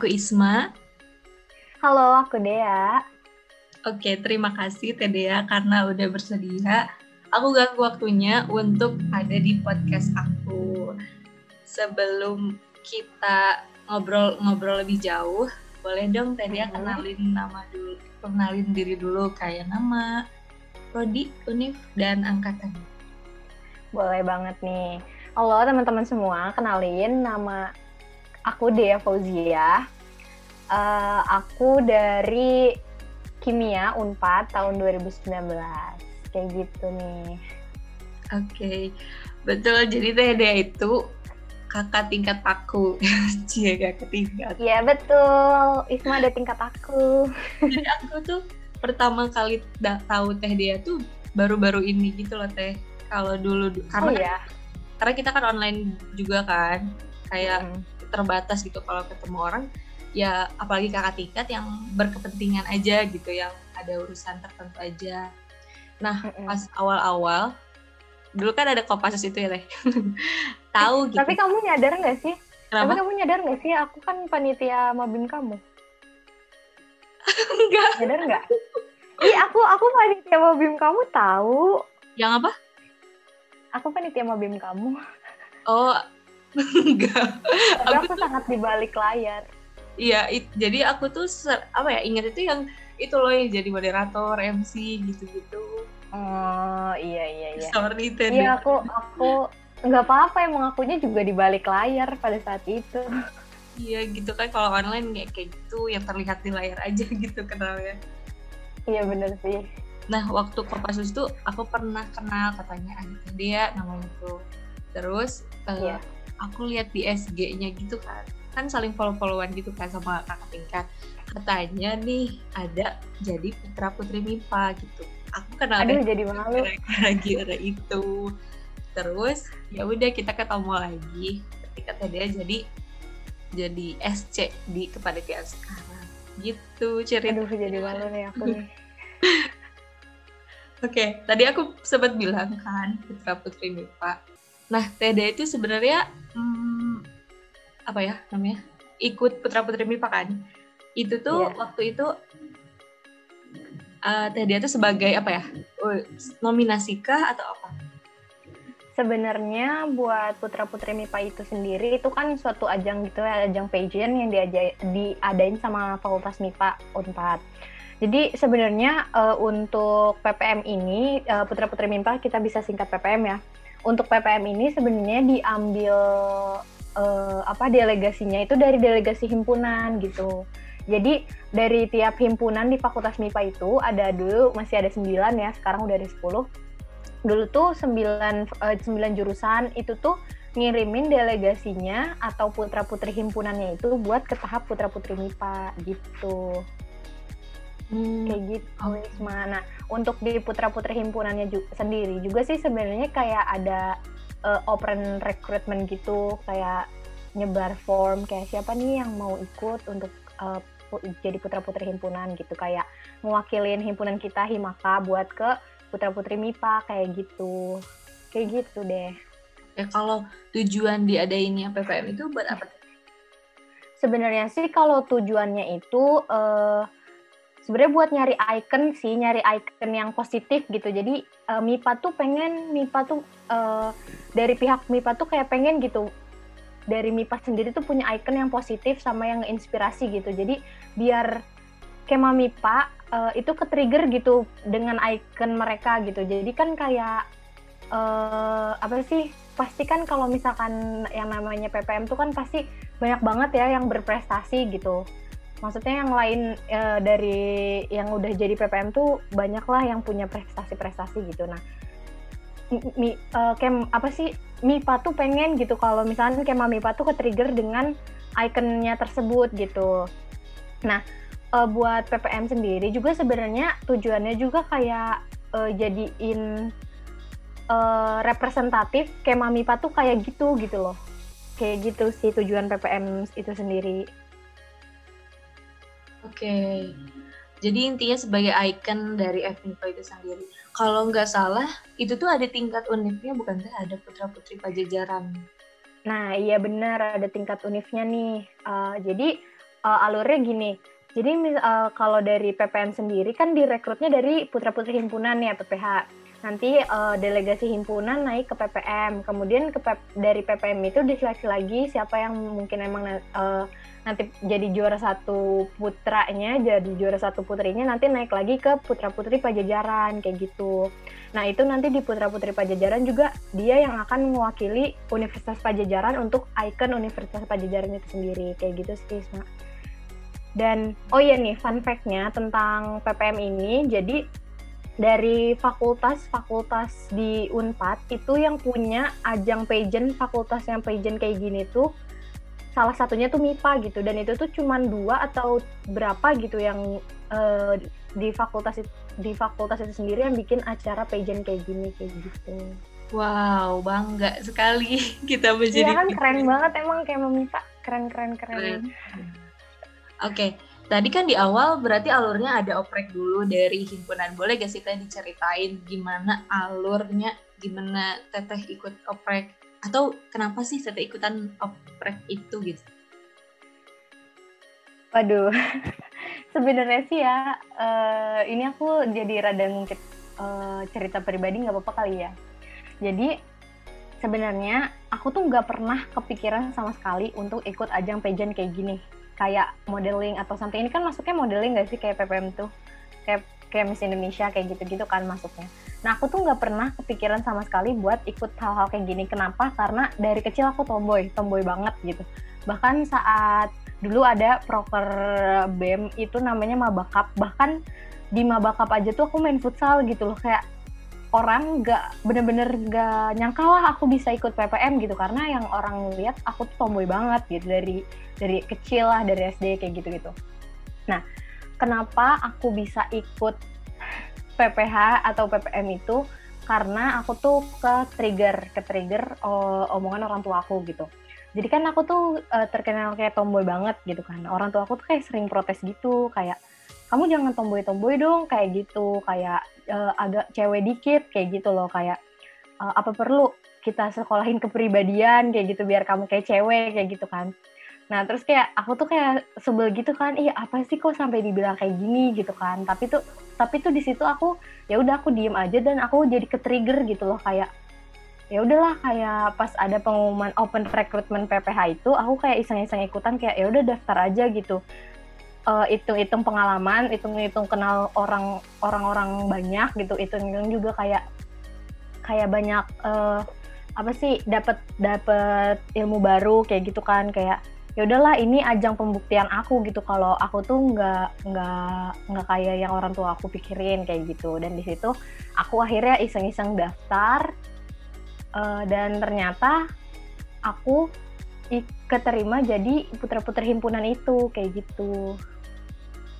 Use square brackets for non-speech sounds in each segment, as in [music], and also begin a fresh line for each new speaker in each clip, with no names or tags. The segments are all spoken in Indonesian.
Aku Isma.
Halo, aku Dea.
Oke, terima kasih Teh Dea karena udah bersedia. Aku ganggu waktunya untuk ada di podcast aku. Sebelum kita ngobrol-ngobrol lebih jauh, boleh dong Teh Dea kenalin nama dulu, kenalin diri dulu kayak nama, prodi, univ, dan angkatan.
Boleh banget nih. Halo teman-teman semua, kenalin nama aku Dea Fauzia. Uh, aku dari Kimia Unpad tahun 2019. Kayak gitu nih.
Oke, okay. betul. Jadi Teh Dea itu kakak tingkat aku. [laughs] Cie, kakak tingkat.
Iya, betul. Isma ada tingkat aku.
Jadi aku tuh pertama kali tahu Teh Dea tuh baru-baru ini gitu loh Teh. Kalau dulu karena
oh, iya.
karena kita kan online juga kan. Kayak hmm. Terbatas gitu. Kalau ketemu orang ya apalagi kakak tingkat yang berkepentingan aja gitu yang ada urusan tertentu aja. Nah pas awal-awal dulu kan ada kopassus itu ya teh? [laughs] Tahu
eh,
gitu.
tapi kamu nyadar nggak sih? Kenapa? tapi kamu nyadar nggak sih? Aku kan panitia mabim kamu. [laughs]
Enggak.
Nyadar nggak? Ih, aku aku panitia mabim kamu tahu.
Yang apa?
Aku panitia mabim kamu.
Oh enggak
tapi aku, aku sangat di balik layar
Iya, jadi aku tuh ser, apa ya ingat itu yang itu loh yang jadi moderator, MC gitu-gitu.
Oh iya iya iya.
Sorry
Ten. Iya aku aku nggak apa-apa emang akunya juga di balik layar pada saat itu.
Iya gitu kan kalau online kayak kayak gitu yang terlihat di layar aja [laughs] gitu kenalnya.
Iya bener sih.
Nah waktu Kopassus tuh aku pernah kenal katanya Anita dia namanya tuh. Terus uh, aku lihat di SG-nya gitu kan. Kan saling follow-followan gitu kan sama kakak tingkat. Katanya nih ada jadi putra putri MIPA gitu. Aku kenal
Aduh, jadi malu.
gara-gara itu. Terus ya udah kita ketemu lagi. Ketika dia jadi jadi SC di kepanitiaan sekarang. Gitu cerita
Aduh jadi malu nih aku nih. [laughs]
Oke, okay, tadi aku sempat bilang kan putra putri MIPA. Nah, TD itu sebenarnya hmm, apa ya namanya ikut putra putri MIPA kan. Itu tuh yeah. waktu itu uh, teh dia tuh sebagai apa ya nominasi kah atau apa?
Sebenarnya buat putra putri MIPA itu sendiri itu kan suatu ajang gitu ya ajang pageant yang diajai, diadain sama Fakultas MIPA Unpad. Jadi sebenarnya uh, untuk PPM ini uh, putra putri MIPA kita bisa singkat PPM ya untuk PPM ini sebenarnya diambil uh, apa delegasinya itu dari delegasi himpunan gitu. Jadi dari tiap himpunan di Fakultas MIPA itu ada dulu masih ada sembilan ya, sekarang udah ada sepuluh. Dulu tuh sembilan uh, sembilan jurusan itu tuh ngirimin delegasinya atau putra putri himpunannya itu buat ke tahap putra putri MIPA gitu. Hmm. Kayak gitu, Wisma. Nah, untuk di putra putri himpunannya juga, sendiri juga sih sebenarnya kayak ada uh, open recruitment gitu kayak nyebar form kayak siapa nih yang mau ikut untuk uh, jadi putra putri himpunan gitu. Kayak mewakilin himpunan kita Himaka buat ke putra putri MIPA kayak gitu. Kayak gitu deh.
Ya kalau tujuan diadainnya PPM itu buat apa?
Sebenarnya sih kalau tujuannya itu uh, sebenarnya buat nyari icon sih nyari icon yang positif gitu. Jadi uh, MIPA tuh pengen MIPA tuh uh, dari pihak MIPA tuh kayak pengen gitu. Dari MIPA sendiri tuh punya icon yang positif sama yang inspirasi gitu. Jadi biar kema MIPA uh, itu ke trigger gitu dengan icon mereka gitu. Jadi kan kayak uh, apa sih pasti kan kalau misalkan yang namanya PPM tuh kan pasti banyak banget ya yang berprestasi gitu maksudnya yang lain e, dari yang udah jadi PPM tuh banyak lah yang punya prestasi-prestasi gitu. Nah mi, e, kem apa sih MIPA tuh pengen gitu. Kalau misalnya kema MIPA tuh ke trigger dengan ikonnya tersebut gitu. Nah e, buat PPM sendiri juga sebenarnya tujuannya juga kayak e, jadiin e, representatif kema MIPA tuh kayak gitu gitu loh. Kayak gitu sih tujuan PPM itu sendiri
Oke. Okay. Jadi intinya sebagai icon dari FMIPA itu sendiri. Kalau nggak salah, itu tuh ada tingkat univnya bukan sih? Ada putra-putri pajajaran.
Nah, iya benar ada tingkat unifnya nih. Uh, jadi uh, alurnya gini. Jadi uh, kalau dari PPM sendiri kan direkrutnya dari putra-putri himpunan ya PPH. Nanti uh, delegasi himpunan naik ke PPM. Kemudian ke dari PPM itu diseleksi lagi siapa yang mungkin emang uh, nanti jadi juara satu putranya, jadi juara satu putrinya nanti naik lagi ke putra-putri pajajaran kayak gitu. Nah, itu nanti di putra-putri pajajaran juga dia yang akan mewakili Universitas Pajajaran untuk ikon Universitas Pajajaran itu sendiri kayak gitu sih, Isma. Dan oh iya nih, fun fact-nya tentang PPM ini, jadi dari fakultas-fakultas di Unpad itu yang punya ajang pageant, fakultas yang pageant kayak gini tuh salah satunya tuh MIPA gitu dan itu tuh cuma dua atau berapa gitu yang uh, di fakultas di fakultas itu sendiri yang bikin acara pageant kayak gini kayak gitu.
Wow, bangga sekali [laughs] kita menjadi.
Iya kan keren banget emang kayak meminta keren keren keren. keren.
Oke, okay. tadi kan di awal berarti alurnya ada oprek dulu dari himpunan. Boleh gak sih teh diceritain gimana alurnya, gimana teteh ikut oprek atau kenapa sih saya ikutan oprek itu gitu?
Waduh, [laughs] sebenarnya sih ya uh, ini aku jadi rada ngungkit uh, cerita pribadi nggak apa-apa kali ya. Jadi sebenarnya aku tuh nggak pernah kepikiran sama sekali untuk ikut ajang pageant kayak gini, kayak modeling atau something. Ini kan masuknya modeling nggak sih kayak PPM tuh, kayak kayak Miss Indonesia kayak gitu-gitu kan masuknya. Nah aku tuh nggak pernah kepikiran sama sekali buat ikut hal-hal kayak gini. Kenapa? Karena dari kecil aku tomboy, tomboy banget gitu. Bahkan saat dulu ada proker BEM itu namanya Mabakap. Bahkan di Mabakap aja tuh aku main futsal gitu loh kayak orang nggak bener-bener nggak nyangka lah aku bisa ikut PPM gitu karena yang orang lihat aku tuh tomboy banget gitu dari dari kecil lah dari SD kayak gitu gitu. Nah kenapa aku bisa ikut PPH atau PPM itu? Karena aku tuh ke trigger ke trigger uh, omongan orang tua aku gitu. Jadi kan aku tuh uh, terkenal kayak tomboy banget gitu kan. Orang tua aku tuh kayak sering protes gitu kayak kamu jangan tomboy tomboy dong kayak gitu. Kayak uh, agak cewek dikit kayak gitu loh. Kayak uh, apa perlu kita sekolahin kepribadian kayak gitu biar kamu kayak cewek kayak gitu kan Nah terus kayak aku tuh kayak sebel gitu kan, iya apa sih kok sampai dibilang kayak gini gitu kan. Tapi tuh tapi tuh di situ aku ya udah aku diem aja dan aku jadi ke trigger gitu loh kayak ya udahlah kayak pas ada pengumuman open recruitment PPH itu aku kayak iseng-iseng ikutan kayak ya udah daftar aja gitu uh, hitung-hitung pengalaman hitung-hitung kenal orang orang-orang banyak gitu hitung-hitung juga kayak kayak banyak uh, apa sih dapat dapat ilmu baru kayak gitu kan kayak ya udahlah ini ajang pembuktian aku gitu. Kalau aku tuh nggak nggak nggak kayak yang orang tua aku pikirin kayak gitu. Dan di situ aku akhirnya iseng-iseng daftar uh, dan ternyata aku keterima jadi putra-putri himpunan itu kayak gitu.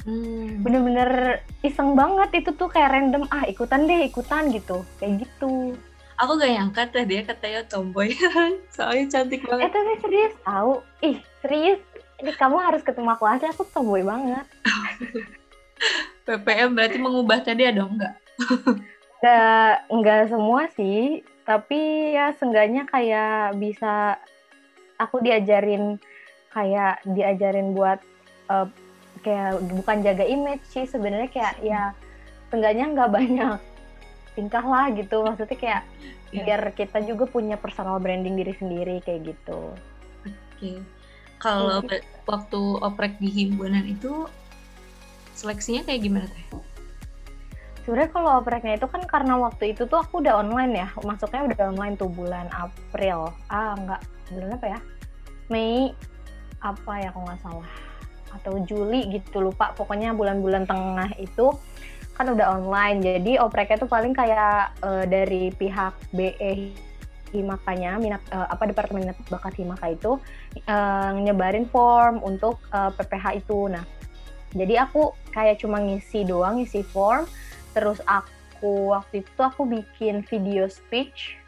Hmm. bener-bener iseng banget itu tuh kayak random ah ikutan deh ikutan gitu. Kayak gitu
aku gak nyangka teh dia katanya tomboy. [laughs] Soalnya cantik banget.
eh tapi serius tahu? Ih serius? Ini kamu harus ketemu aku aja aku tomboy banget. [laughs]
PPM berarti mengubah dia dong nggak?
Nggak nggak semua sih. Tapi ya seenggaknya kayak bisa aku diajarin kayak diajarin buat uh, kayak bukan jaga image sih sebenarnya kayak ya seenggaknya nggak [laughs] banyak tingkah lah gitu maksudnya kayak yeah. biar kita juga punya personal branding diri sendiri kayak gitu.
Oke, okay. kalau gitu. waktu oprek di himpunan itu seleksinya kayak gimana teh?
Sebenarnya kalau opreknya itu kan karena waktu itu tuh aku udah online ya, masuknya udah online tuh bulan April. Ah enggak, bulan apa ya? Mei apa ya kalau nggak salah atau Juli gitu lupa pokoknya bulan-bulan tengah itu kan udah online jadi opreknya tuh paling kayak uh, dari pihak BE Himakanya minat uh, apa departemen minat bakat Himaka itu uh, nyebarin form untuk uh, PPH itu. Nah jadi aku kayak cuma ngisi doang ngisi form terus aku waktu itu aku bikin video speech.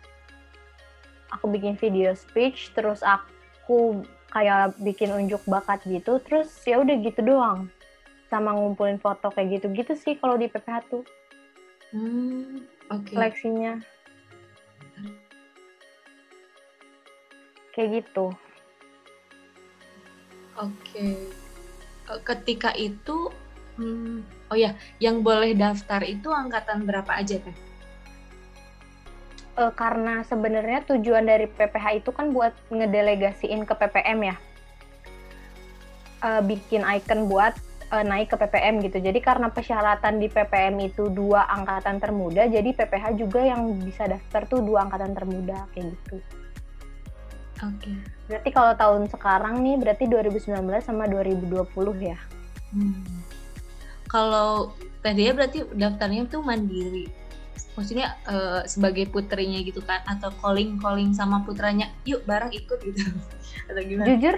Aku bikin video speech terus aku kayak bikin unjuk bakat gitu terus ya udah gitu doang sama ngumpulin foto kayak gitu-gitu sih kalau di PPH tuh.
Hmm,
oke. Okay. Seleksinya. kayak gitu
oke eh, ketika itu hmm, oh ya yang boleh daftar itu angkatan berapa aja teh
uh, karena sebenarnya tujuan dari PPH itu kan buat ngedelegasiin ke PPM ya uh, bikin icon buat uh, naik ke PPM gitu. Jadi karena persyaratan di PPM itu dua angkatan termuda jadi PPH juga yang bisa daftar tuh dua angkatan termuda kayak gitu.
Oke. Okay.
berarti kalau tahun sekarang nih berarti 2019 sama 2020 ya? Hmm.
kalau Teh berarti daftarnya tuh mandiri? Maksudnya uh, sebagai putrinya gitu kan? Atau calling calling sama putranya yuk bareng ikut gitu. [laughs]
Atau gimana? Jujur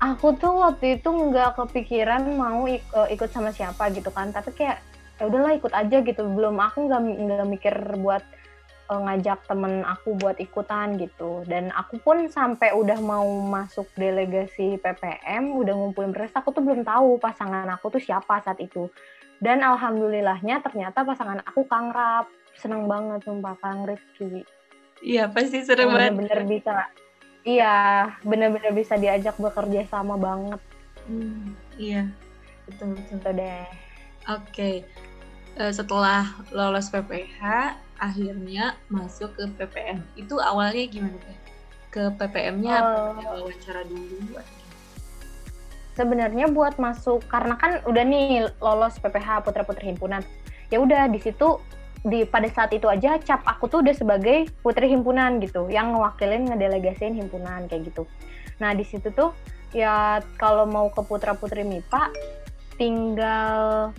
aku tuh waktu itu nggak kepikiran mau ik uh, ikut sama siapa gitu kan tapi kayak ya udahlah ikut aja gitu belum aku nggak nggak mikir buat uh, ngajak temen aku buat ikutan gitu dan aku pun sampai udah mau masuk delegasi PPM udah ngumpulin beres aku tuh belum tahu pasangan aku tuh siapa saat itu dan alhamdulillahnya ternyata pasangan aku Kang Rap seneng banget sumpah Kang Rifki.
Iya pasti seru banget.
Bener-bener bisa. Iya, bener-bener bisa diajak bekerja sama banget.
Hmm, iya, betul betul.
Betul deh.
Oke, okay. uh, eh, setelah lolos PPH, akhirnya masuk ke PPM. Itu awalnya gimana teh? Ke PPM-nya uh, wawancara dulu?
Sebenarnya buat masuk karena kan udah nih lolos PPH Putra Putri Himpunan. Ya udah di situ di pada saat itu aja cap aku tuh udah sebagai putri himpunan gitu yang ngewakilin ngedelegasiin himpunan kayak gitu. Nah di situ tuh ya kalau mau ke putra putri MIPA tinggal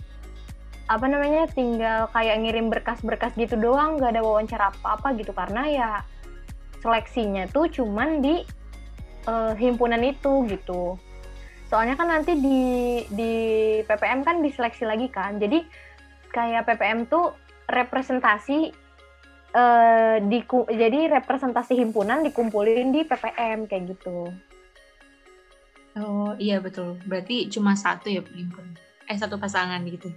apa namanya tinggal kayak ngirim berkas-berkas gitu doang nggak ada wawancara apa-apa gitu. Karena ya seleksinya tuh cuman di uh, himpunan itu gitu. Soalnya kan nanti di di PPM kan diseleksi lagi kan. Jadi kayak PPM tuh representasi uh, di jadi representasi himpunan dikumpulin di PPM kayak gitu.
Oh iya betul. Berarti cuma satu ya perhimpunan. Eh satu pasangan gitu.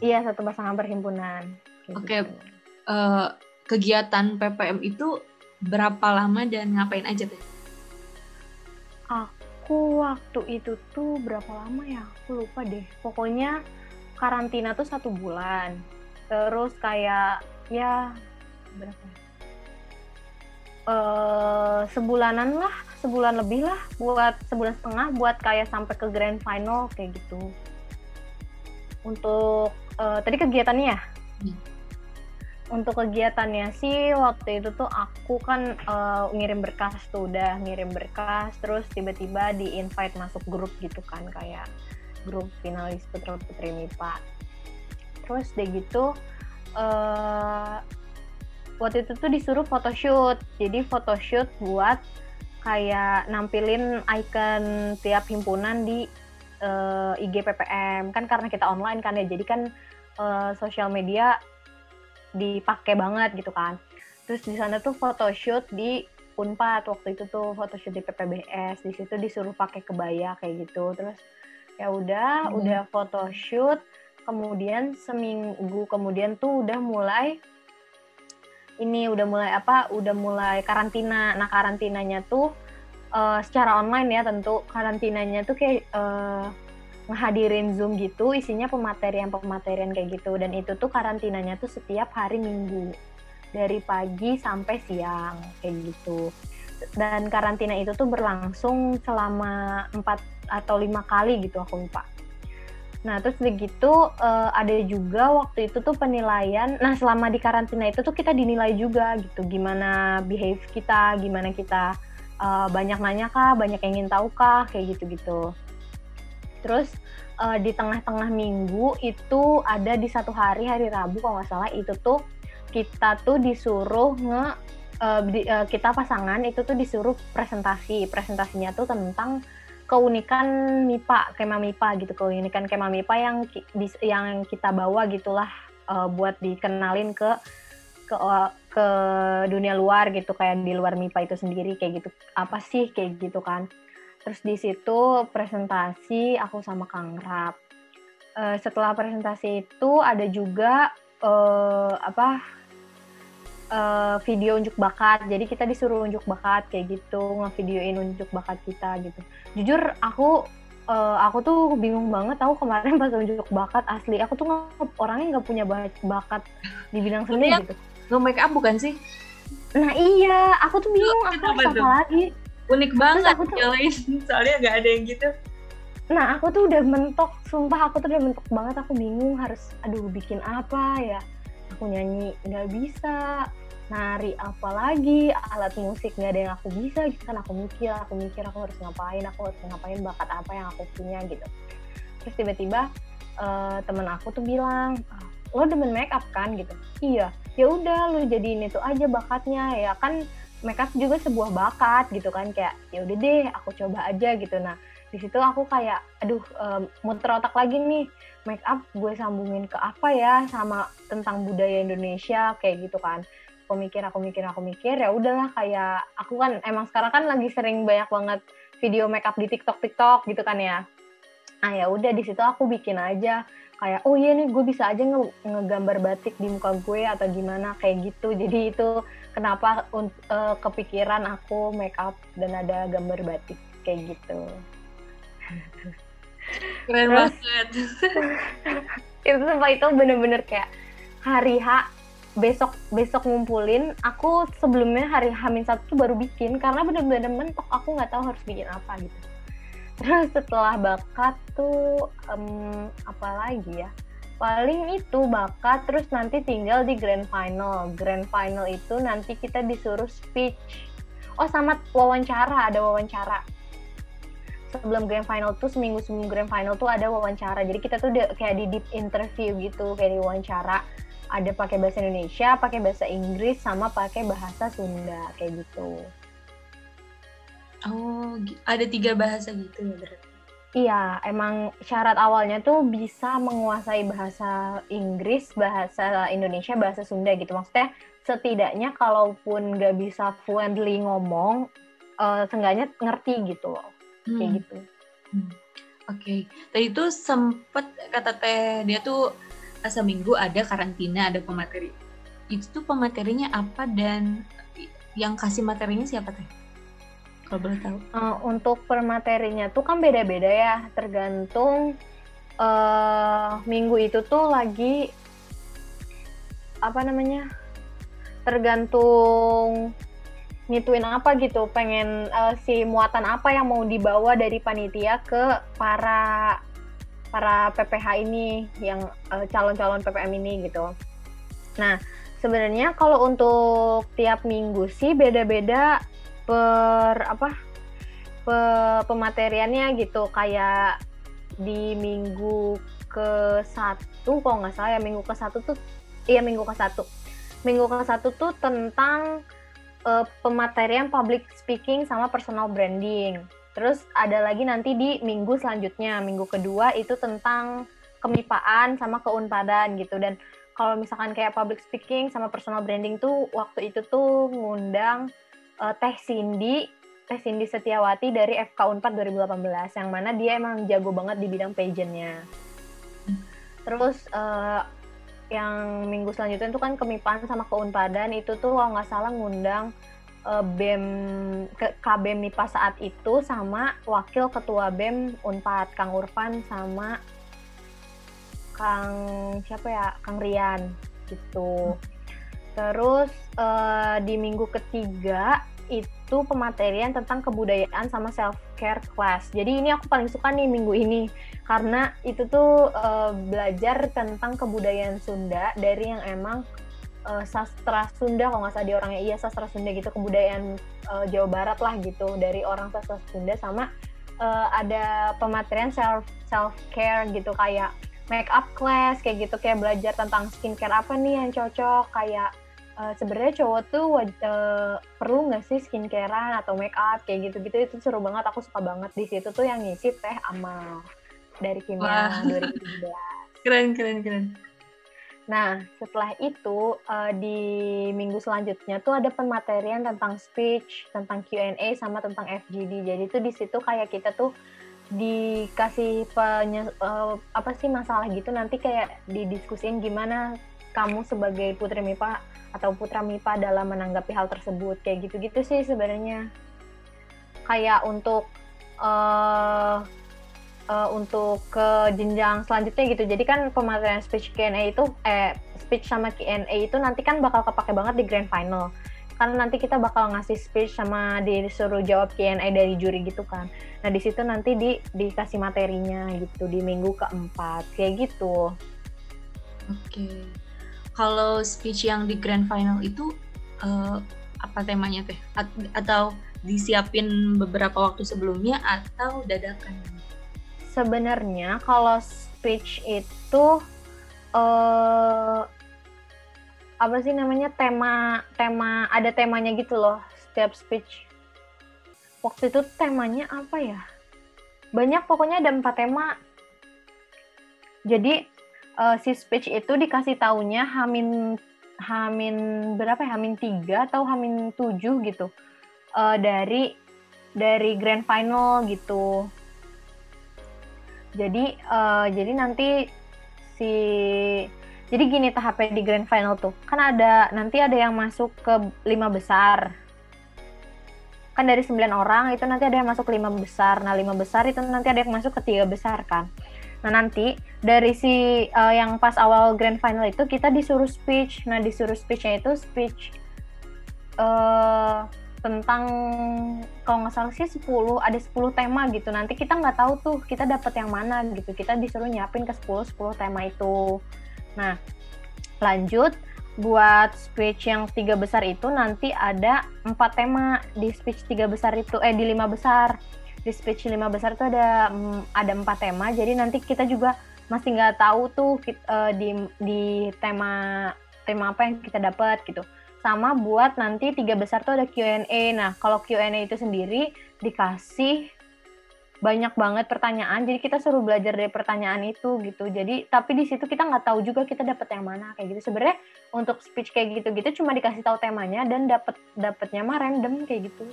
Iya satu pasangan perhimpunan.
Oke. Okay. Gitu. Uh, eh, kegiatan PPM itu berapa lama dan ngapain aja tuh?
Aku waktu itu tuh berapa lama ya? Aku lupa deh. Pokoknya karantina tuh satu bulan terus kayak ya berapa uh, sebulanan lah sebulan lebih lah buat sebulan setengah buat kayak sampai ke grand final kayak gitu. Untuk uh, tadi kegiatannya ya? Hmm. untuk kegiatannya sih waktu itu tuh aku kan uh, ngirim berkas tuh udah ngirim berkas terus tiba-tiba di invite masuk grup gitu kan kayak grup finalis putra putri MIPA terus deh gitu uh, waktu itu tuh disuruh photoshoot. Jadi photoshoot buat kayak nampilin icon tiap himpunan di uh, eh, IG PPM kan karena kita online kan ya jadi kan uh, sosial media dipakai banget gitu kan. Terus di sana tuh photoshoot di Unpad waktu itu tuh photoshoot di PPBS di situ disuruh pakai kebaya kayak gitu. Terus ya udah hmm. udah photoshoot kemudian seminggu kemudian tuh udah mulai ini udah mulai apa udah mulai karantina. Nah karantinanya tuh uh, secara online ya tentu karantinanya tuh kayak uh, ngehadirin zoom gitu isinya pematerian pematerian kayak gitu. Dan itu tuh karantinanya tuh setiap hari minggu dari pagi sampai siang kayak gitu. Dan karantina itu tuh berlangsung selama empat atau lima kali gitu aku lupa Nah, terus begitu uh, ada juga waktu itu tuh penilaian. Nah, selama di karantina itu tuh kita dinilai juga gitu, gimana behave kita, gimana kita uh, banyak nanya kah, banyak yang ingin tahu kah, kayak gitu-gitu. Terus uh, di tengah-tengah minggu itu ada di satu hari hari Rabu kalau nggak salah itu tuh kita tuh disuruh nge uh, di, uh, kita pasangan itu tuh disuruh presentasi. Presentasinya tuh tentang keunikan MIPA, kema MIPA gitu, keunikan kema MIPA yang yang kita bawa gitulah uh, buat dikenalin ke ke ke dunia luar gitu kayak di luar MIPA itu sendiri kayak gitu. Apa sih kayak gitu kan. Terus di situ presentasi aku sama Kang Rap. Uh, setelah presentasi itu ada juga uh, apa uh, video unjuk bakat. Jadi kita disuruh unjuk bakat kayak gitu, ngevideoin unjuk bakat kita gitu. Jujur aku uh, aku tuh bingung banget tahu kemarin pas unjuk bakat asli aku tuh orangnya nggak punya bakat di bidang seni gitu.
Nge make up bukan sih?
Nah iya, aku tuh bingung aku harus apa lagi.
Unik banget aku tuh, [laughs] soalnya nggak ada yang gitu.
Nah aku tuh udah mentok, sumpah aku tuh udah mentok banget. Aku bingung harus, aduh bikin apa ya? Aku nyanyi nggak bisa, nari apa lagi, alat musik nggak ada yang aku bisa gitu kan. Aku mikir, aku mikir aku harus ngapain, aku harus ngapain bakat apa yang aku punya gitu. Terus tiba-tiba uh, temen aku tuh bilang, ah, lo demen make up kan? Gitu. Iya. Ya udah lo jadiin itu aja bakatnya. Ya kan make up juga sebuah bakat gitu kan kayak ya udah deh aku coba aja gitu. Nah di situ aku kayak aduh um, muter otak lagi nih. Make up gue sambungin ke apa ya sama tentang budaya Indonesia kayak gitu kan aku mikir aku mikir aku mikir ya udahlah kayak aku kan emang sekarang kan lagi sering banyak banget video make up di TikTok TikTok gitu kan ya. Ah ya udah di situ aku bikin aja. Kayak oh iya nih gue bisa aja nge ngegambar batik di muka gue atau gimana kayak gitu. Jadi itu kenapa uh, kepikiran aku make up dan ada gambar batik kayak gitu. [laughs]
Keren Terus, banget. [laughs]
itu sumpah itu bener-bener kayak hari H besok besok ngumpulin aku sebelumnya hari Hamin satu tuh baru bikin karena bener-bener mentok aku nggak tahu harus bikin apa gitu. Terus setelah bakat tuh um, apa lagi ya? Paling itu bakat terus nanti tinggal di grand final. Grand final itu nanti kita disuruh speech. Oh sama wawancara ada wawancara. Sebelum grand final tuh seminggu sebelum grand final tuh ada wawancara. Jadi kita tuh kayak di deep interview gitu kayak di wawancara ada pakai bahasa Indonesia pakai bahasa Inggris sama pakai bahasa Sunda kayak gitu
Oh, ada tiga bahasa gitu ya berarti?
Iya, emang syarat awalnya tuh bisa menguasai bahasa Inggris, bahasa Indonesia, bahasa Sunda gitu. Maksudnya setidaknya kalaupun nggak bisa fluently ngomong, uh, seenggaknya ngerti gitu loh. Hmm. Kayak gitu.
Hmm. Oke, okay. tadi itu sempet kata teh dia tuh seminggu ada karantina, ada pemateri. Itu tuh pematerinya apa dan yang kasih materinya siapa teh? kalau boleh tahu?
Uh, untuk permaterinya tuh kan beda-beda ya, tergantung uh, minggu itu tuh lagi apa namanya? Tergantung ngituin apa gitu, pengen uh, si muatan apa yang mau dibawa dari panitia ke para para PPH ini yang uh, calon-calon PPM ini gitu. Nah, sebenarnya kalau untuk tiap minggu sih beda-beda per apa pe, pemateriannya gitu. Kayak di minggu ke satu kalau nggak salah ya minggu ke satu tuh iya minggu ke satu. Minggu ke satu tuh tentang uh, pematerian public speaking sama personal branding terus ada lagi nanti di minggu selanjutnya minggu kedua itu tentang kemipaan sama keunpadan gitu dan kalau misalkan kayak public speaking sama personal branding tuh waktu itu tuh ngundang uh, Teh Cindy, Teh Cindy Setiawati dari FK Unpad 2018 yang mana dia emang jago banget di bidang pageantnya. Terus uh, yang minggu selanjutnya itu kan kemipan sama keunpadan itu tuh kalau nggak salah ngundang uh, BEM ke KBM MIPA saat itu sama wakil ketua BEM Unpad Kang Urfan sama Kang siapa ya Kang Rian gitu. Terus uh, di minggu ketiga itu pematerian tentang kebudayaan sama self care class. Jadi ini aku paling suka nih minggu ini karena itu tuh uh, belajar tentang kebudayaan Sunda dari yang emang uh, sastra Sunda kalau nggak salah di orangnya. Iya sastra Sunda gitu kebudayaan uh, Jawa Barat lah gitu dari orang sastra Sunda sama uh, ada pematerian self self care gitu kayak make up class kayak gitu kayak belajar tentang skincare apa nih yang cocok kayak uh, sebenarnya cowok tuh uh, perlu nggak sih skincarean atau make up kayak gitu-gitu. Itu seru banget aku suka banget. Di situ tuh yang ngisi teh amal dari kimia 2017
keren keren keren
nah setelah itu uh, di minggu selanjutnya tuh ada pematerian tentang speech tentang Q&A sama tentang FGD jadi tuh di situ kayak kita tuh dikasih penye, uh, apa sih masalah gitu. Nanti kayak didiskusin gimana kamu sebagai putri MIPA atau putra MIPA dalam menanggapi hal tersebut. Kayak gitu-gitu sih sebenarnya. Kayak untuk uh, uh, untuk ke jenjang selanjutnya gitu jadi kan pematerian speech Q&A itu eh speech sama Q&A itu nanti kan bakal kepake banget di grand final karena nanti kita bakal ngasih speech sama disuruh jawab Q&A dari juri gitu kan. Nah di situ nanti di dikasih materinya gitu di minggu keempat kayak gitu.
Oke. Kalau speech yang di grand final itu uh, apa temanya teh? atau disiapin beberapa waktu sebelumnya atau dadakan?
Sebenarnya kalau speech itu uh, apa sih namanya tema tema ada temanya gitu loh setiap speech. Waktu itu temanya apa ya? Banyak pokoknya ada empat tema. Jadi uh, si speech itu dikasih taunya hamin hamin berapa ya? Hamin tiga atau hamin tujuh gitu. Uh, dari dari grand final gitu jadi uh, jadi nanti si jadi gini tahapnya di grand final tuh, kan ada nanti ada yang masuk ke lima besar. Kan dari sembilan orang itu nanti ada yang masuk ke lima besar. Nah lima besar itu nanti ada yang masuk ke tiga besar kan. Nah nanti dari si uh, yang pas awal grand final itu kita disuruh speech. Nah disuruh speechnya itu speech uh, tentang kalau nggak salah sih 10 ada 10 tema gitu. Nanti kita nggak tahu tuh kita dapat yang mana gitu. Kita disuruh nyiapin ke 10 10 tema itu. Nah, lanjut. Buat speech yang tiga besar itu nanti ada empat tema. Di speech tiga besar itu eh di lima besar. Di speech lima besar itu ada mm, ada empat tema. Jadi nanti kita juga masih nggak tahu tuh uh, di di tema tema apa yang kita dapat gitu sama buat nanti tiga besar tuh ada Q&A nah kalau Q&A itu sendiri dikasih banyak banget pertanyaan jadi kita suruh belajar dari pertanyaan itu gitu. Jadi tapi di situ kita nggak tahu juga kita dapat yang mana kayak gitu. Sebenarnya untuk speech kayak gitu gitu cuma dikasih tahu temanya dan dapat dapatnya mah random kayak gitu.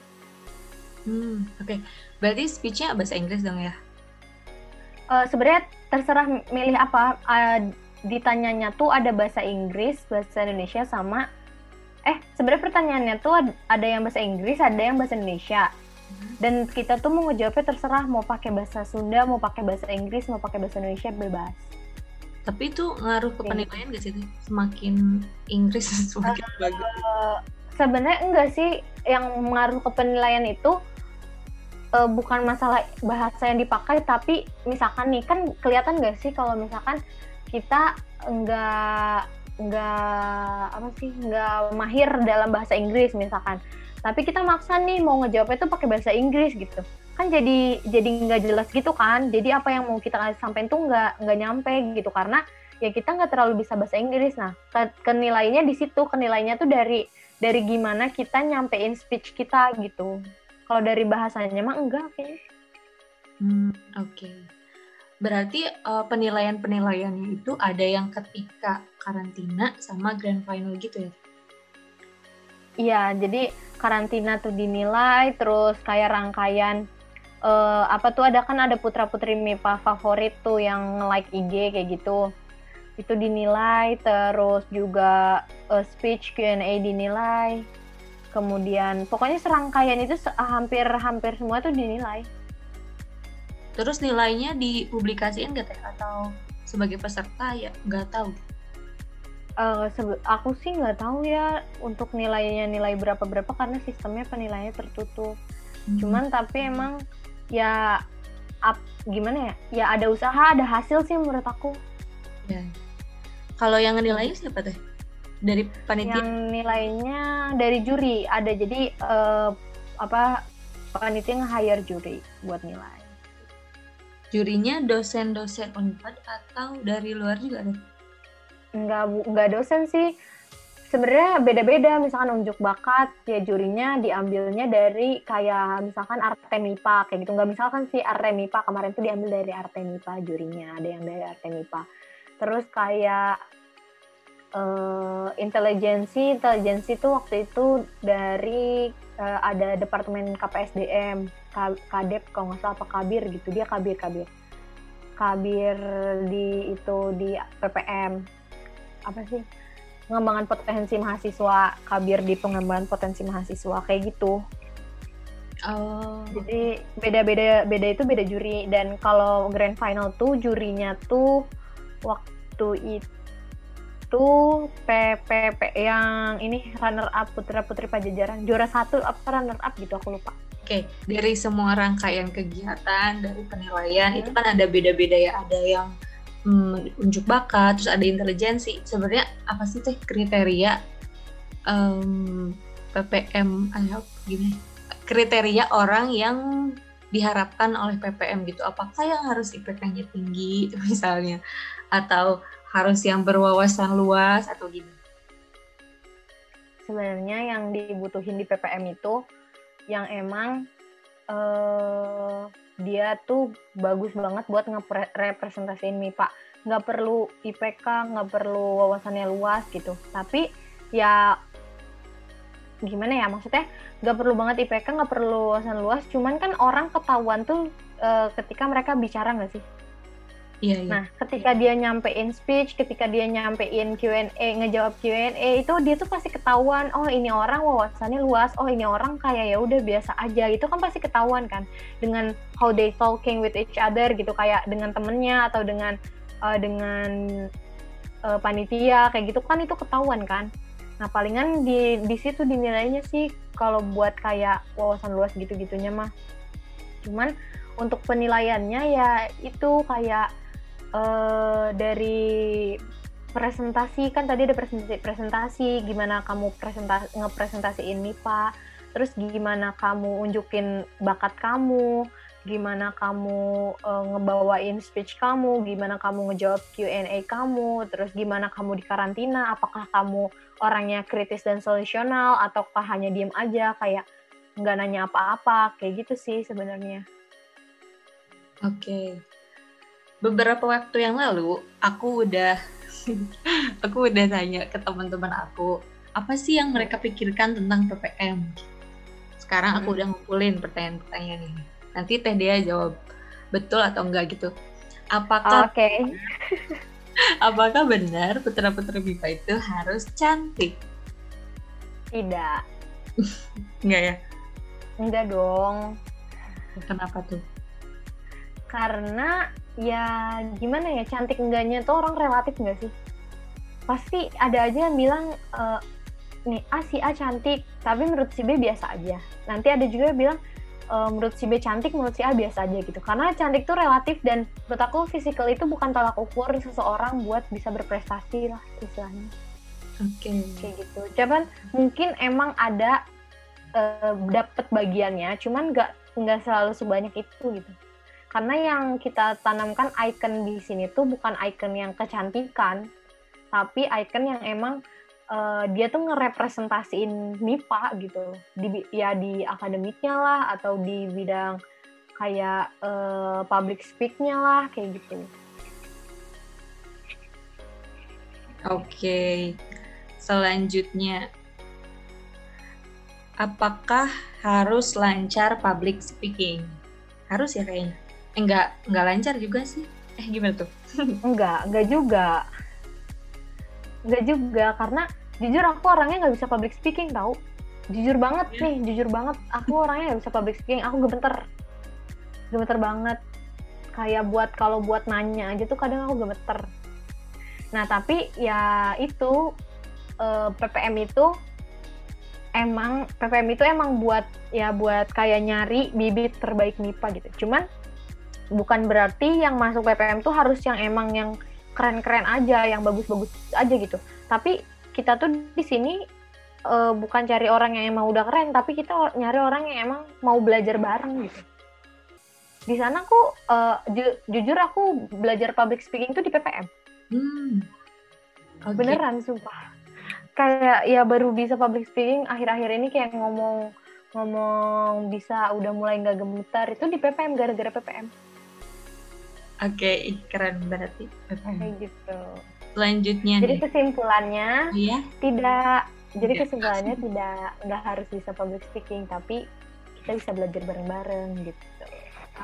Hmm oke. Okay. berarti speechnya bahasa Inggris dong ya?
Uh, sebenarnya terserah milih apa. Uh, ditanyanya tuh ada bahasa Inggris bahasa Indonesia sama eh sebenarnya pertanyaannya tuh ada yang bahasa Inggris ada yang bahasa Indonesia. Dan kita tuh mau ngejawabnya terserah mau pakai bahasa Sunda mau pakai bahasa Inggris mau pakai bahasa Indonesia bebas.
Tapi itu ngaruh ke penilaian gak sih semakin Inggris [laughs] semakin uh, bagus.
sebenarnya enggak sih. Yang mengaruh ke penilaian itu uh, bukan masalah bahasa yang dipakai tapi misalkan nih kan kelihatan gak sih kalau misalkan kita enggak enggak apa sih enggak mahir dalam bahasa Inggris misalkan. Tapi kita maksa nih mau ngejawabnya tuh pakai bahasa Inggris gitu. Kan jadi jadi nggak jelas gitu kan. Jadi apa yang mau kita sampaikan tuh nggak nggak nyampe gitu. Karena ya kita nggak terlalu bisa bahasa Inggris. Nah kenilainya di situ. Kenilainya tuh dari dari gimana kita nyampein speech kita gitu. Kalau dari bahasanya mah enggak kayaknya.
Hmm, oke. okay. Berarti uh, penilaian penilaiannya itu ada yang ketika karantina sama grand final gitu ya?
Iya, jadi karantina tuh dinilai, terus kayak rangkaian uh, apa tuh ada kan ada putra putri MIPA favorit tuh yang like IG kayak gitu, itu dinilai, terus juga uh, speech Q&A dinilai, kemudian pokoknya serangkaian itu hampir hampir semua tuh dinilai.
Terus nilainya dipublikasikan nggak teh atau sebagai peserta ya nggak tahu?
uh, aku sih nggak tahu ya untuk nilainya nilai berapa berapa karena sistemnya penilaiannya tertutup. Hmm. Cuman tapi emang ya up, gimana ya? Ya ada usaha, ada hasil sih menurut aku.
Ya. Kalau yang nilainya siapa teh? Dari panitia?
Yang nilainya dari juri ada jadi uh, apa panitia nge-hire juri buat nilai.
Jurinya dosen-dosen Unpad atau dari luar juga ada?
nggak nggak dosen sih. Sebenarnya beda-beda misalkan unjuk bakat ya jurinya diambilnya dari kayak misalkan Artemipa kayak gitu. Nggak misalkan si Artemipa kemarin tuh diambil dari Artemipa jurinya ada yang dari Artemipa terus kayak uh, intelijensi intelijensi tuh waktu itu dari uh, ada departemen KPSDM kadep kalau nggak salah apa kabir gitu. Dia kabir kabir. Kabir di itu di PPM apa sih? Pengembangan potensi mahasiswa, kabir di pengembangan potensi mahasiswa kayak gitu.
Oh.
Jadi beda-beda beda itu beda juri. Dan kalau grand final tuh jurinya tuh waktu itu PPP yang ini runner up putra putri pajajaran juara satu apa runner up gitu aku lupa.
Oke, dari semua rangkaian kegiatan dari penilaian hmm. itu kan ada beda-beda ya, ada yang hmm, unjuk bakat, terus ada intelijensi. Sebenarnya apa sih teh kriteria um, PPM ayo gini kriteria orang yang diharapkan oleh PPM gitu apakah yang harus IPK-nya tinggi [laughs] misalnya atau harus yang berwawasan luas atau gimana?
Sebenarnya yang dibutuhin di PPM itu yang emang uh, dia tuh bagus banget buat ngerepresentasiin MIPA. Nggak perlu IPK, nggak perlu wawasannya luas gitu. Tapi ya gimana ya maksudnya nggak perlu banget IPK nggak perlu wawasan luas cuman kan orang ketahuan tuh uh, ketika mereka bicara nggak sih
Iya, iya.
Nah, ketika dia nyampein speech, ketika dia nyampein Q&A, ngejawab Q&A itu dia tuh pasti ketahuan, oh ini orang wawasannya luas, oh ini orang kayak ya udah biasa aja. Itu kan pasti ketahuan kan dengan how they talking with each other gitu kayak dengan temennya atau dengan uh, dengan uh, panitia kayak gitu kan itu ketahuan kan. Nah palingan di di situ dinilainya sih kalau buat kayak wawasan luas gitu-gitunya mah. Cuman untuk penilaiannya ya itu kayak uh, dari presentasi kan tadi ada presentasi presentasi gimana kamu presentasi ngepresentasiin MIPA terus gimana kamu unjukin bakat kamu gimana kamu uh, ngebawain speech kamu, gimana kamu ngejawab Q&A kamu, terus gimana kamu di karantina, apakah kamu orangnya kritis dan solusional ataukah hanya diem aja kayak nggak nanya apa-apa, kayak gitu sih sebenarnya.
Oke. Okay. Beberapa waktu yang lalu aku udah [laughs] aku udah tanya ke teman-teman aku, apa sih yang mereka pikirkan tentang PPM? Sekarang aku hmm. udah ngumpulin pertanyaan-pertanyaan ini Nanti Teh Dea jawab betul atau enggak gitu. Apakah
Oke. Okay. [laughs]
apakah benar putra-putri BIPA itu harus cantik?
Tidak. [laughs]
enggak ya?
Enggak dong.
Kenapa tuh?
Karena ya gimana ya cantik enggaknya tuh orang relatif enggak sih? Pasti ada aja yang bilang e, nih A si A cantik, tapi menurut si B biasa aja. Nanti ada juga yang bilang uh, menurut si B cantik, menurut si A biasa aja gitu. Karena cantik tuh relatif dan menurut aku physical itu bukan tolak ukur seseorang buat bisa berprestasi lah istilahnya.
Oke. Okay.
Kayak gitu. Cuman mungkin emang ada uh, dapet bagiannya, cuman nggak nggak selalu sebanyak itu gitu. Karena yang kita tanamkan icon di sini tuh bukan icon yang kecantikan, tapi icon yang emang uh, dia tuh ngerepresentasiin MIPA gitu di ya di akademiknya lah atau di bidang kayak uh, public speaknya lah kayak gitu.
Oke, okay. selanjutnya apakah harus lancar public speaking? Harus ya kayaknya. Eh, enggak, enggak lancar juga sih. Eh gimana tuh? [laughs]
enggak, enggak juga. Enggak juga karena jujur aku orangnya nggak bisa public speaking tau jujur banget yeah. nih jujur banget aku orangnya nggak bisa public speaking aku gemeter gemeter banget kayak buat kalau buat nanya aja tuh kadang aku gemeter nah tapi ya itu uh, eh, PPM itu emang PPM itu emang buat ya buat kayak nyari bibit terbaik MIPA gitu cuman bukan berarti yang masuk PPM tuh harus yang emang yang keren-keren aja yang bagus-bagus aja gitu tapi kita tuh di sini uh, bukan cari orang yang emang udah keren, tapi kita nyari orang yang emang mau belajar bareng gitu. Di sana aku uh, ju jujur aku belajar public speaking tuh di PPM. Hmm. Okay. Beneran sumpah. Kayak ya baru bisa public speaking akhir-akhir ini kayak ngomong ngomong bisa udah mulai nggak gemetar itu di PPM gara-gara PPM.
Oke, okay, keren berarti.
Kayak gitu
selanjutnya
jadi nih. kesimpulannya
iya?
tidak jadi kesimpulannya tidak nggak harus bisa public speaking tapi kita bisa belajar bareng-bareng gitu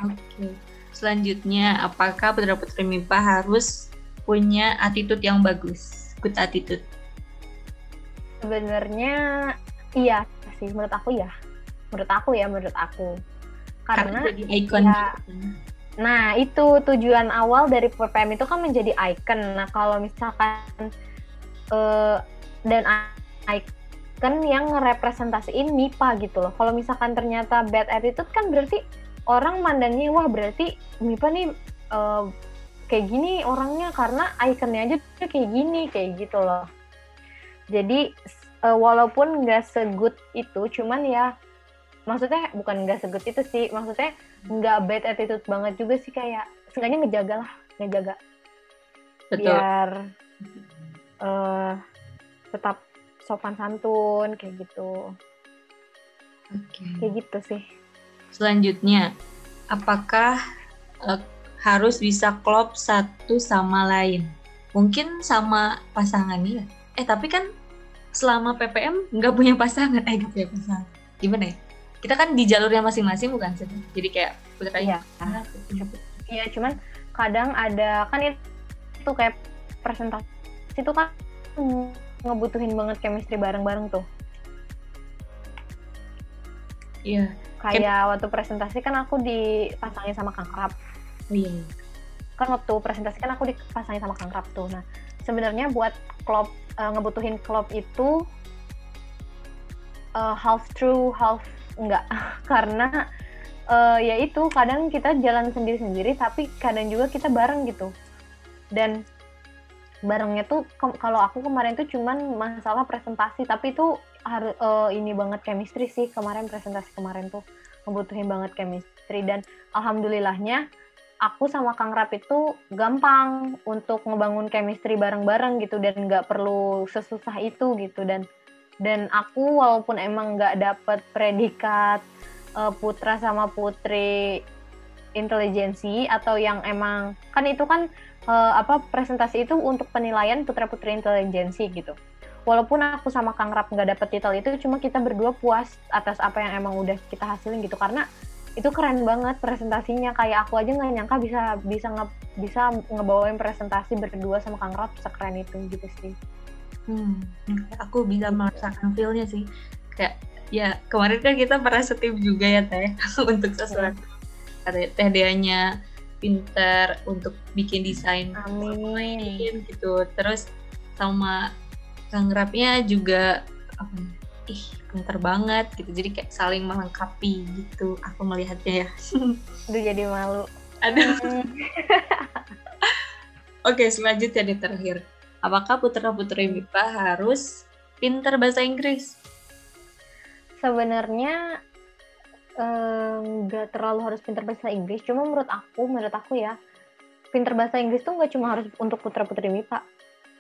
oke okay. selanjutnya apakah putra putri MIPA harus punya attitude yang bagus good attitude
sebenarnya iya sih menurut aku ya menurut aku ya menurut aku karena,
karena jadi ikon
ya,
gitu kan.
Nah itu tujuan awal dari PPM itu kan menjadi icon. Nah kalau misalkan uh, dan icon yang ngerepresentasiin MIPA gitu loh. Kalau misalkan ternyata bad attitude kan berarti orang mandangnya wah berarti MIPA nih uh, kayak gini orangnya karena ikonnya aja kayak gini kayak gitu loh. Jadi uh, walaupun nggak segut itu cuman ya maksudnya bukan nggak segut itu sih maksudnya nggak bad attitude banget juga sih kayak seenggaknya ngejaga lah ngejaga.
Betul.
biar uh, tetap sopan santun kayak gitu.
Okay.
kayak gitu sih.
Selanjutnya apakah uh, harus bisa klop satu sama lain? Mungkin sama pasangannya eh tapi kan selama PPM nggak punya pasangan. Eh nggak punya pasangan. Gimana ya kita kan di jalurnya masing-masing bukan sih? Jadi kayak putra
iya. Iya cuman kadang ada kan itu kayak presentasi itu kan ngebutuhin banget chemistry bareng-bareng tuh.
Iya.
Kayak kan, waktu presentasi kan aku dipasangin sama Kang Krab
iya,
kan waktu presentasi kan aku dipasangin sama Kang Krab tuh. Nah sebenarnya buat klub uh, ngebutuhin klub itu uh, half true half enggak [laughs] karena uh, ya itu kadang kita jalan sendiri-sendiri tapi kadang juga kita bareng gitu. Dan barengnya tuh kalau aku kemarin tuh cuman masalah presentasi tapi itu harus uh, ini banget chemistry sih kemarin presentasi kemarin tuh membutuhin banget chemistry. Dan alhamdulillahnya aku sama Kang Rap itu gampang untuk ngebangun chemistry bareng-bareng gitu dan nggak perlu sesusah itu gitu. Dan dan aku walaupun emang nggak dapet predikat uh, putra sama putri intelijensi atau yang emang kan itu kan uh, apa presentasi itu untuk penilaian putra putri intelijensi gitu. Walaupun aku sama Kang Rap nggak dapet titel itu cuma kita berdua puas atas apa yang emang udah kita hasilin gitu. Karena itu keren banget presentasinya. Kayak aku aja nggak nyangka bisa bisa nge, bisa ngebawain presentasi berdua sama Kang Rap sekeren itu gitu sih
Hmm, aku bisa merasakan feelnya sih. Kayak ya kemarin kan kita pernah setim juga ya teh [laughs] untuk sesuatu. Kata teh Deanya pinter untuk bikin desain
Amin.
gitu. Terus sama Kang Rapnya juga apa ih pinter banget gitu. Jadi kayak saling melengkapi gitu. Aku melihatnya ya. [laughs]
Udah jadi malu.
Aduh. [laughs] Oke, selanjutnya di terakhir apakah putra-putri MIPA harus pintar bahasa Inggris?
Sebenarnya nggak um, terlalu harus pintar bahasa Inggris, cuma menurut aku, menurut aku ya, pintar bahasa Inggris tuh nggak cuma harus untuk putra-putri MIPA.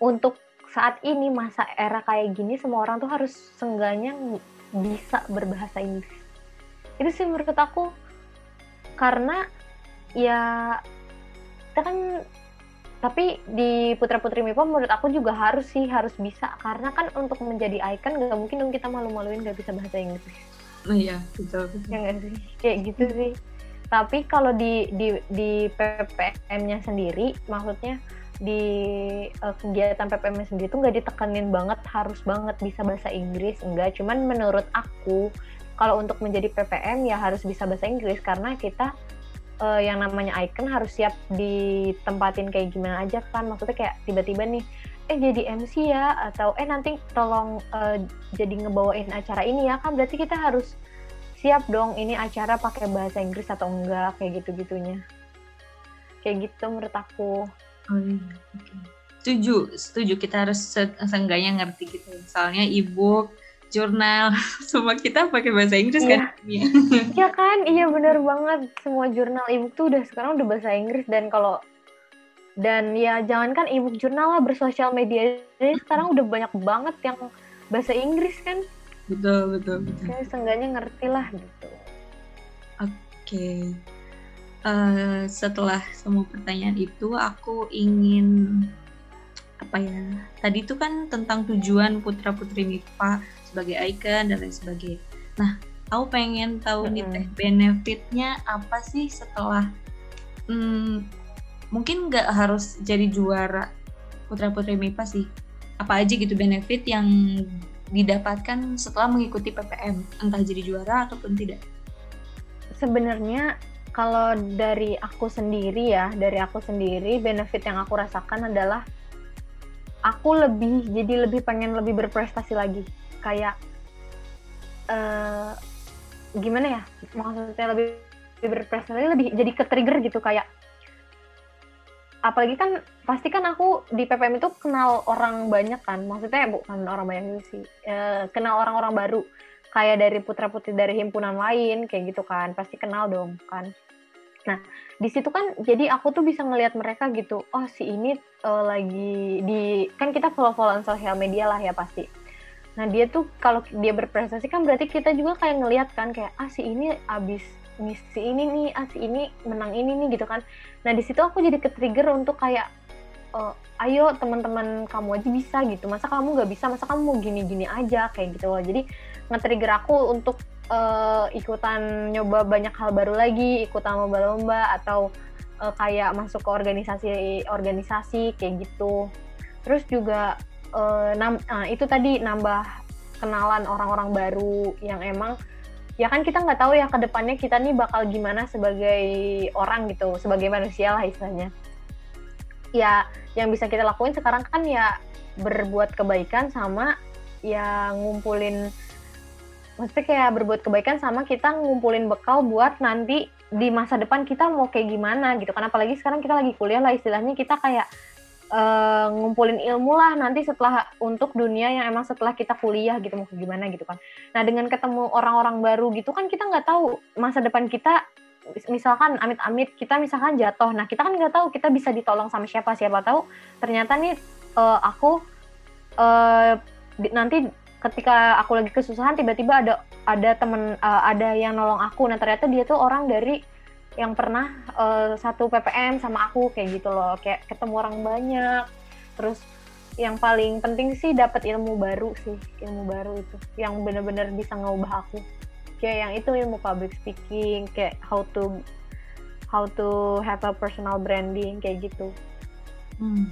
Untuk saat ini masa era kayak gini, semua orang tuh harus seenggaknya bisa berbahasa Inggris. Itu sih menurut aku, karena ya kita kan tapi di putra putri MIPA menurut aku juga harus sih harus bisa. Karena kan untuk menjadi icon gak mungkin dong kita malu-maluin gak bisa bahasa Inggris.
Oh iya betul. Betul
ya gak sih? Kayak gitu sih. Tapi kalau di di di PPM-nya sendiri maksudnya di uh, kegiatan PPM sendiri tuh nggak ditekenin banget harus banget bisa bahasa Inggris enggak cuman menurut aku kalau untuk menjadi PPM ya harus bisa bahasa Inggris. Karena kita uh, yang namanya icon harus siap ditempatin kayak gimana aja kan. Maksudnya kayak tiba-tiba nih eh jadi MC ya atau eh nanti tolong uh, jadi ngebawain acara ini ya kan. Berarti kita harus siap dong ini acara pakai bahasa Inggris atau enggak kayak gitu gitunya kayak gitu menurut aku.
Oh, iya. setuju setuju. Kita harus seenggaknya ngerti gitu. Misalnya ebook jurnal. [laughs] Semua kita pakai bahasa Inggris
iya.
kan?
Iya. Iya kan? Iya bener banget. Semua jurnal ebook tuh udah sekarang udah bahasa Inggris. Dan kalau dan ya jangankan ebook jurnal lah bersosial media ini sekarang udah banyak banget yang bahasa Inggris kan?
Betul betul betul.
Kayak seenggaknya ngerti lah gitu.
Oke. Okay. uh, eh, setelah semua pertanyaan itu aku ingin apa ya tadi itu kan tentang tujuan putra putri MIPA sebagai icon dan lain sebagainya. Nah, aku pengen tahu nih teh benefitnya apa sih setelah hmm, mungkin nggak harus jadi juara putra putri MIPA sih. Apa aja gitu benefit yang didapatkan setelah mengikuti PPM, entah jadi juara ataupun tidak?
Sebenarnya kalau dari aku sendiri ya, dari aku sendiri benefit yang aku rasakan adalah aku lebih jadi lebih pengen lebih berprestasi lagi. Kayak uh, gimana ya? Maksudnya lebih, lebih berprestasi lebih jadi ke trigger gitu kayak apalagi kan pasti kan aku di PPM itu kenal orang banyak kan? Maksudnya bukan orang banyak sih e, kenal orang-orang baru. Kayak dari putra putri dari himpunan lain kayak gitu kan. Pasti kenal dong kan? Nah di situ kan jadi aku tuh bisa ngelihat mereka gitu. Oh si ini e, lagi di kan kita follow followan sosial media lah ya pasti nah dia tuh kalau dia berprestasi kan berarti kita juga kayak ngelihat kan kayak ah si ini abis misi ini nih ah si ini menang ini nih gitu kan. Nah di situ aku jadi ke trigger untuk kayak uh, ayo teman-teman kamu aja bisa gitu. Masa kamu nggak bisa? Masa kamu gini-gini aja? Kayak gitu loh. Jadi nge-trigger aku untuk uh, ikutan nyoba banyak hal baru lagi ikutan lomba-lomba atau uh, kayak masuk ke organisasi-organisasi kayak gitu. Terus juga uh, nam uh, itu tadi nambah kenalan orang-orang baru yang emang ya kan kita nggak tahu ya ke depannya kita nih bakal gimana sebagai orang gitu, sebagai manusia lah istilahnya. Ya, yang bisa kita lakuin sekarang kan ya berbuat kebaikan sama ya ngumpulin maksudnya kayak berbuat kebaikan sama kita ngumpulin bekal buat nanti di masa depan kita mau kayak gimana gitu kan apalagi sekarang kita lagi kuliah lah istilahnya kita kayak uh, ngumpulin ilmu lah nanti setelah untuk dunia yang emang setelah kita kuliah gitu mau gimana gitu kan. Nah dengan ketemu orang-orang baru gitu kan kita nggak tahu masa depan kita misalkan amit-amit kita misalkan jatuh, nah kita kan nggak tahu kita bisa ditolong sama siapa. Siapa tahu ternyata nih uh, aku uh, nanti ketika aku lagi kesusahan tiba-tiba ada ada temen uh, ada yang nolong aku, nah ternyata dia tuh orang dari yang pernah uh, satu PPM sama aku kayak gitu loh. Kayak ketemu orang banyak. Terus yang paling penting sih dapat ilmu baru sih ilmu baru itu yang bener-bener bisa ngubah aku. Kayak yang itu ilmu public speaking kayak how to how to have a personal branding kayak gitu.
Hmm.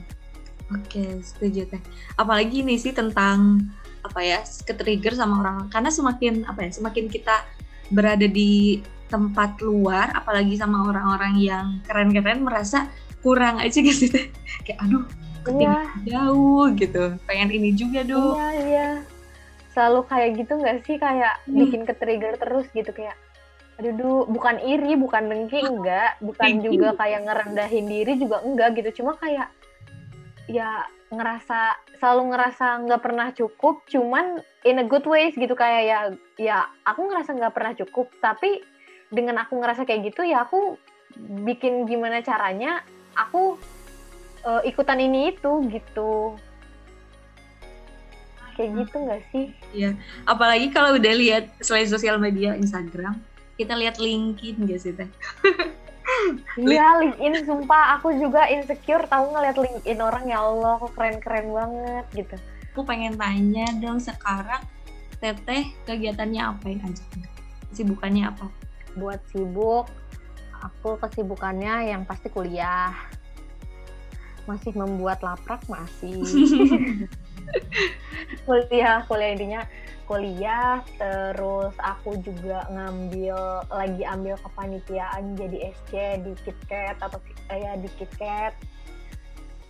oke okay, setuju teh. Apalagi nih sih tentang apa ya ke trigger sama orang. Karena semakin apa ya semakin kita berada di tempat luar apalagi sama orang-orang yang keren-keren merasa kurang aja gitu. [laughs] Kayak aduh ketinggalan iya. jauh gitu. Pengen ini juga dong
iya iya. Selalu kayak gitu nggak sih? Kayak hmm. bikin ke trigger terus gitu kayak aduh bukan iri bukan dengki enggak. Bukan juga kayak ngerendahin diri juga enggak gitu. Cuma kayak ya ngerasa selalu ngerasa nggak pernah cukup cuman in a good ways gitu. Kayak ya ya aku ngerasa nggak pernah cukup tapi dengan aku ngerasa kayak gitu ya aku bikin gimana caranya aku uh, ikutan ini itu gitu kayak hmm. gitu nggak sih?
Iya, apalagi kalau udah lihat selain sosial media Instagram, kita lihat LinkedIn gak sih teh? [laughs]
Iya LinkedIn sumpah aku juga insecure tahu ngeliat LinkedIn orang ya Allah kok keren-keren banget gitu.
Aku pengen tanya dong sekarang teteh kegiatannya apain aja? Sibukannya apa?
Buat sibuk aku kesibukannya yang pasti kuliah. Masih membuat laprak masih. [laughs] Kuliah kuliah intinya kuliah terus aku juga ngambil lagi ambil kepanitiaan jadi SC di KitKat atau eh, ya di KitKat.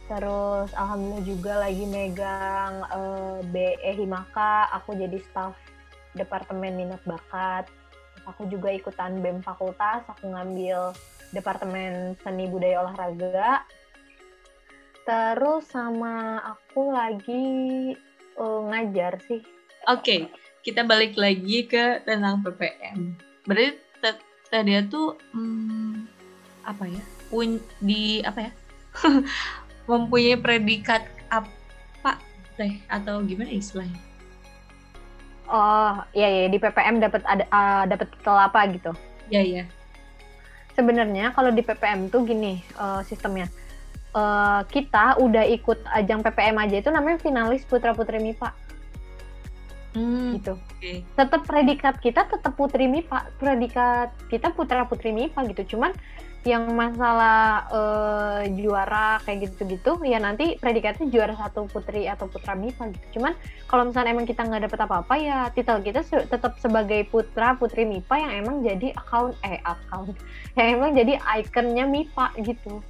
Terus alhamdulillah juga lagi megang uh, eh, BE Himaka aku jadi staff departemen minat bakat aku juga ikutan BEM fakultas, aku ngambil Departemen Seni Budaya Olahraga. Terus sama aku lagi uh, ngajar sih.
Oke, okay, kita balik lagi ke tentang PPM. Berarti tadi tuh hmm, apa ya? Pun di apa ya? [laughs] mempunyai predikat apa teh atau gimana istilahnya?
Oh, iya iya di PPM dapat ada uh, dapat titel apa gitu.
Iya iya.
Sebenarnya kalau di PPM tuh gini uh, sistemnya. Uh, kita udah ikut ajang PPM aja itu namanya finalis Putra Putri MIPA. Hmm, gitu. Okay. Tetap predikat kita tetap Putri MIPA, predikat kita Putra Putri MIPA gitu. Cuman yang masalah uh, juara kayak gitu-gitu ya nanti predikatnya juara satu putri atau putra MIPA gitu. Cuman kalau misalnya emang kita nggak dapet apa-apa ya titel kita se tetap sebagai putra putri MIPA yang emang jadi account eh account [laughs] yang emang jadi ikonnya MIPA gitu.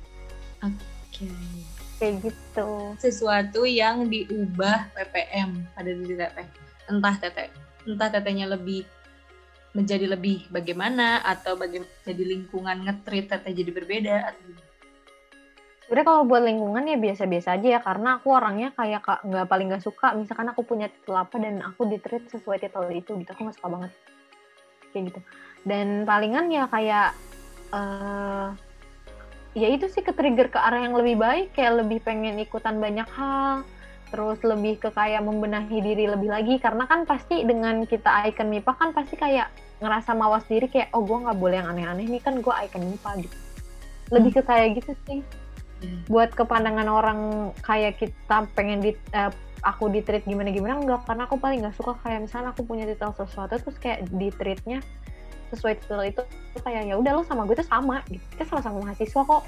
Oke. Okay.
Kayak gitu.
Sesuatu yang diubah PPM pada diri teteh. Entah teteh entah tetehnya lebih menjadi lebih bagaimana atau bagaimana jadi lingkungan ngetrit teteh jadi berbeda atau
Sebenarnya kalau buat lingkungan ya biasa-biasa aja ya karena aku orangnya kayak nggak paling nggak suka misalkan aku punya titel apa dan aku ditreat sesuai titel itu gitu aku nggak suka banget. Kayak gitu. Dan palingan ya kayak uh, ya itu sih ke trigger ke arah yang lebih baik kayak lebih pengen ikutan banyak hal terus lebih ke kayak membenahi diri lebih lagi karena kan pasti dengan kita icon MIPA kan pasti kayak ngerasa mawas diri kayak oh gue nggak boleh yang aneh-aneh nih kan gue icon MIPA gitu. Lebih ke kayak gitu sih. Hmm. buat kepandangan orang kayak kita pengen di uh, aku di treat gimana gimana enggak karena aku paling nggak suka kayak misalnya aku punya titel sesuatu terus kayak di treatnya sesuai titel itu kayak ya udah lo sama gue tuh sama gitu. Kita sama-sama mahasiswa kok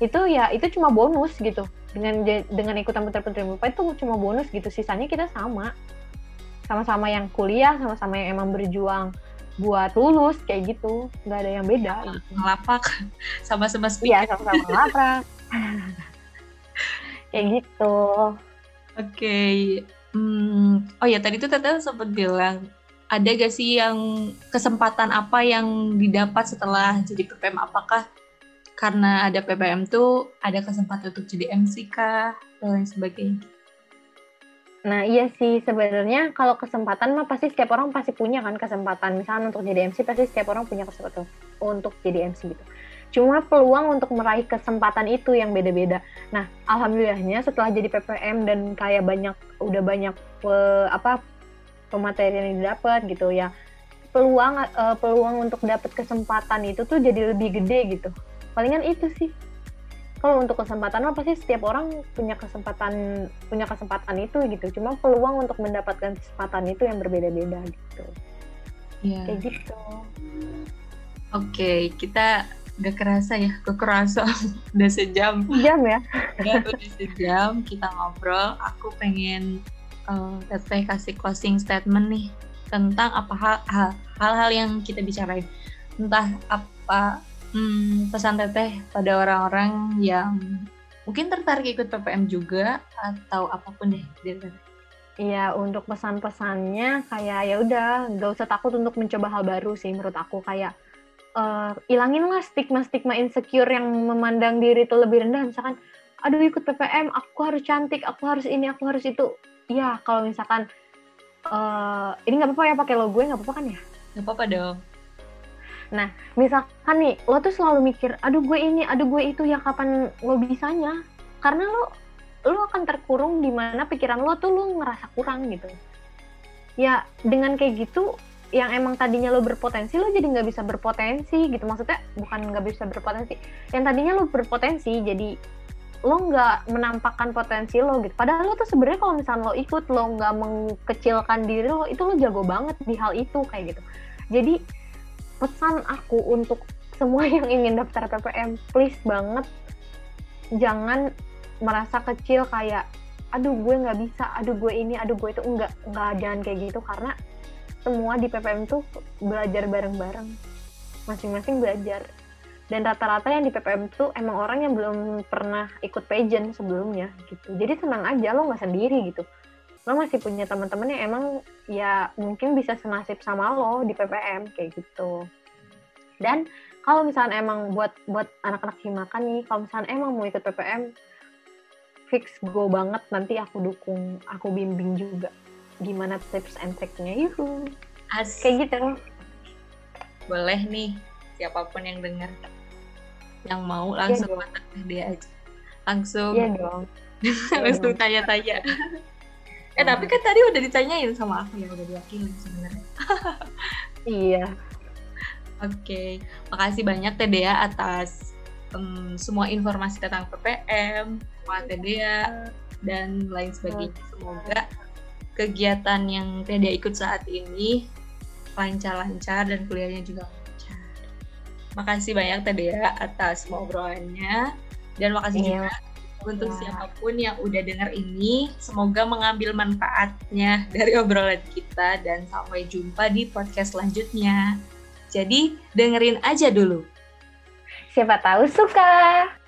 itu ya itu cuma bonus gitu. Dengan dengan ikutan putra-putri MIPA itu cuma bonus gitu. Sisanya kita sama. Sama-sama yang kuliah sama-sama yang emang berjuang buat lulus kayak gitu. Nggak ada yang beda.
Gitu. ngelapak sama-sama [laughs]
iya sama-sama ngelapak [laughs] kayak gitu. Oke
okay. hmm, oh ya tadi tuh tete sempat bilang ada gak sih yang kesempatan apa yang didapat setelah jadi PPM apakah karena ada PPM tuh ada kesempatan untuk jadi MC kah dan lain sebagainya
Nah iya sih sebenarnya kalau kesempatan mah pasti setiap orang pasti punya kan kesempatan misalnya untuk jadi MC pasti setiap orang punya kesempatan untuk jadi MC gitu. Cuma peluang untuk meraih kesempatan itu yang beda-beda. Nah alhamdulillahnya setelah jadi PPM dan kayak banyak udah banyak pe, apa pematerian yang didapat gitu ya peluang uh, peluang untuk dapat kesempatan itu tuh jadi lebih gede gitu. Palingan itu sih. Kalau untuk kesempatan mah pasti setiap orang punya kesempatan punya kesempatan itu gitu. Cuma peluang untuk mendapatkan kesempatan itu yang berbeda-beda gitu.
Yeah.
kayak gitu.
Oke okay, kita gak kerasa ya gak kerasa. [laughs] Udah sejam.
Jam ya?
Ya udah sejam kita ngobrol. Aku pengen uh, teteh kasih closing statement nih tentang apa hal-hal yang kita bicarain. Entah apa hmm, pesan teteh pada orang-orang yang mungkin tertarik ikut PPM juga atau apa pun deh dari
Iya, untuk pesan-pesannya kayak ya udah nggak usah takut untuk mencoba hal baru sih menurut aku. Kayak uh, ilanginlah stigma-stigma insecure yang memandang diri itu lebih rendah. Misalkan aduh ikut PPM aku harus cantik aku harus ini aku harus itu. Ya kalau misalkan uh, ini nggak apa-apa ya pakai logo nggak apa-apa kan ya?
Nggak apa-apa dong
Nah, misalkan nih, lo tuh selalu mikir, aduh gue ini, aduh gue itu, ya kapan lo bisanya? Karena lo lo akan terkurung di mana pikiran lo tuh lo ngerasa kurang gitu. Ya, dengan kayak gitu, yang emang tadinya lo berpotensi, lo jadi nggak bisa berpotensi gitu. Maksudnya bukan nggak bisa berpotensi. Yang tadinya lo berpotensi, jadi lo nggak menampakkan potensi lo gitu. Padahal lo tuh sebenarnya kalau misalnya lo ikut, lo nggak mengkecilkan diri lo, itu lo jago banget di hal itu kayak gitu. Jadi pesan aku untuk semua yang ingin daftar PPM please banget jangan merasa kecil kayak aduh gue nggak bisa aduh gue ini aduh gue itu. Enggak enggak jangan kayak gitu karena semua di PPM tuh belajar bareng-bareng. Masing-masing belajar. Dan rata-rata yang di PPM tuh emang orang yang belum pernah ikut pageant sebelumnya gitu. Jadi tenang aja lo nggak sendiri gitu lo masih punya teman-teman yang emang ya mungkin bisa senasib sama lo di PPM kayak gitu. Dan kalau misalnya emang buat buat anak-anak himakan nih kalau misalnya emang mau ikut PPM fix go banget nanti aku dukung aku bimbing juga gimana tips and triknya yuhu. Kayak gitu.
Boleh nih siapa pun yang dengar yang mau iya langsung ya, kontak dia aja. Langsung.
Iya dong. [laughs]
Langsung tanya-tanya Eh tapi kan tadi udah ditanyain sama aku ya udah diwakilin sebenarnya. [laughs]
iya.
Oke, okay. makasih banyak Tedea atas um, semua informasi tentang PPM, sama Tedea dan lain sebagainya. Semoga kegiatan yang Tedea ikut saat ini lancar-lancar dan kuliahnya juga lancar. Makasih banyak tadi ya atas ngobrolannya dan makasih iya. juga untuk ya. siapa pun yang udah dengar ini. Semoga mengambil manfaatnya dari obrolan kita dan sampai jumpa di podcast selanjutnya. Jadi dengerin aja dulu.
Siapa tahu suka.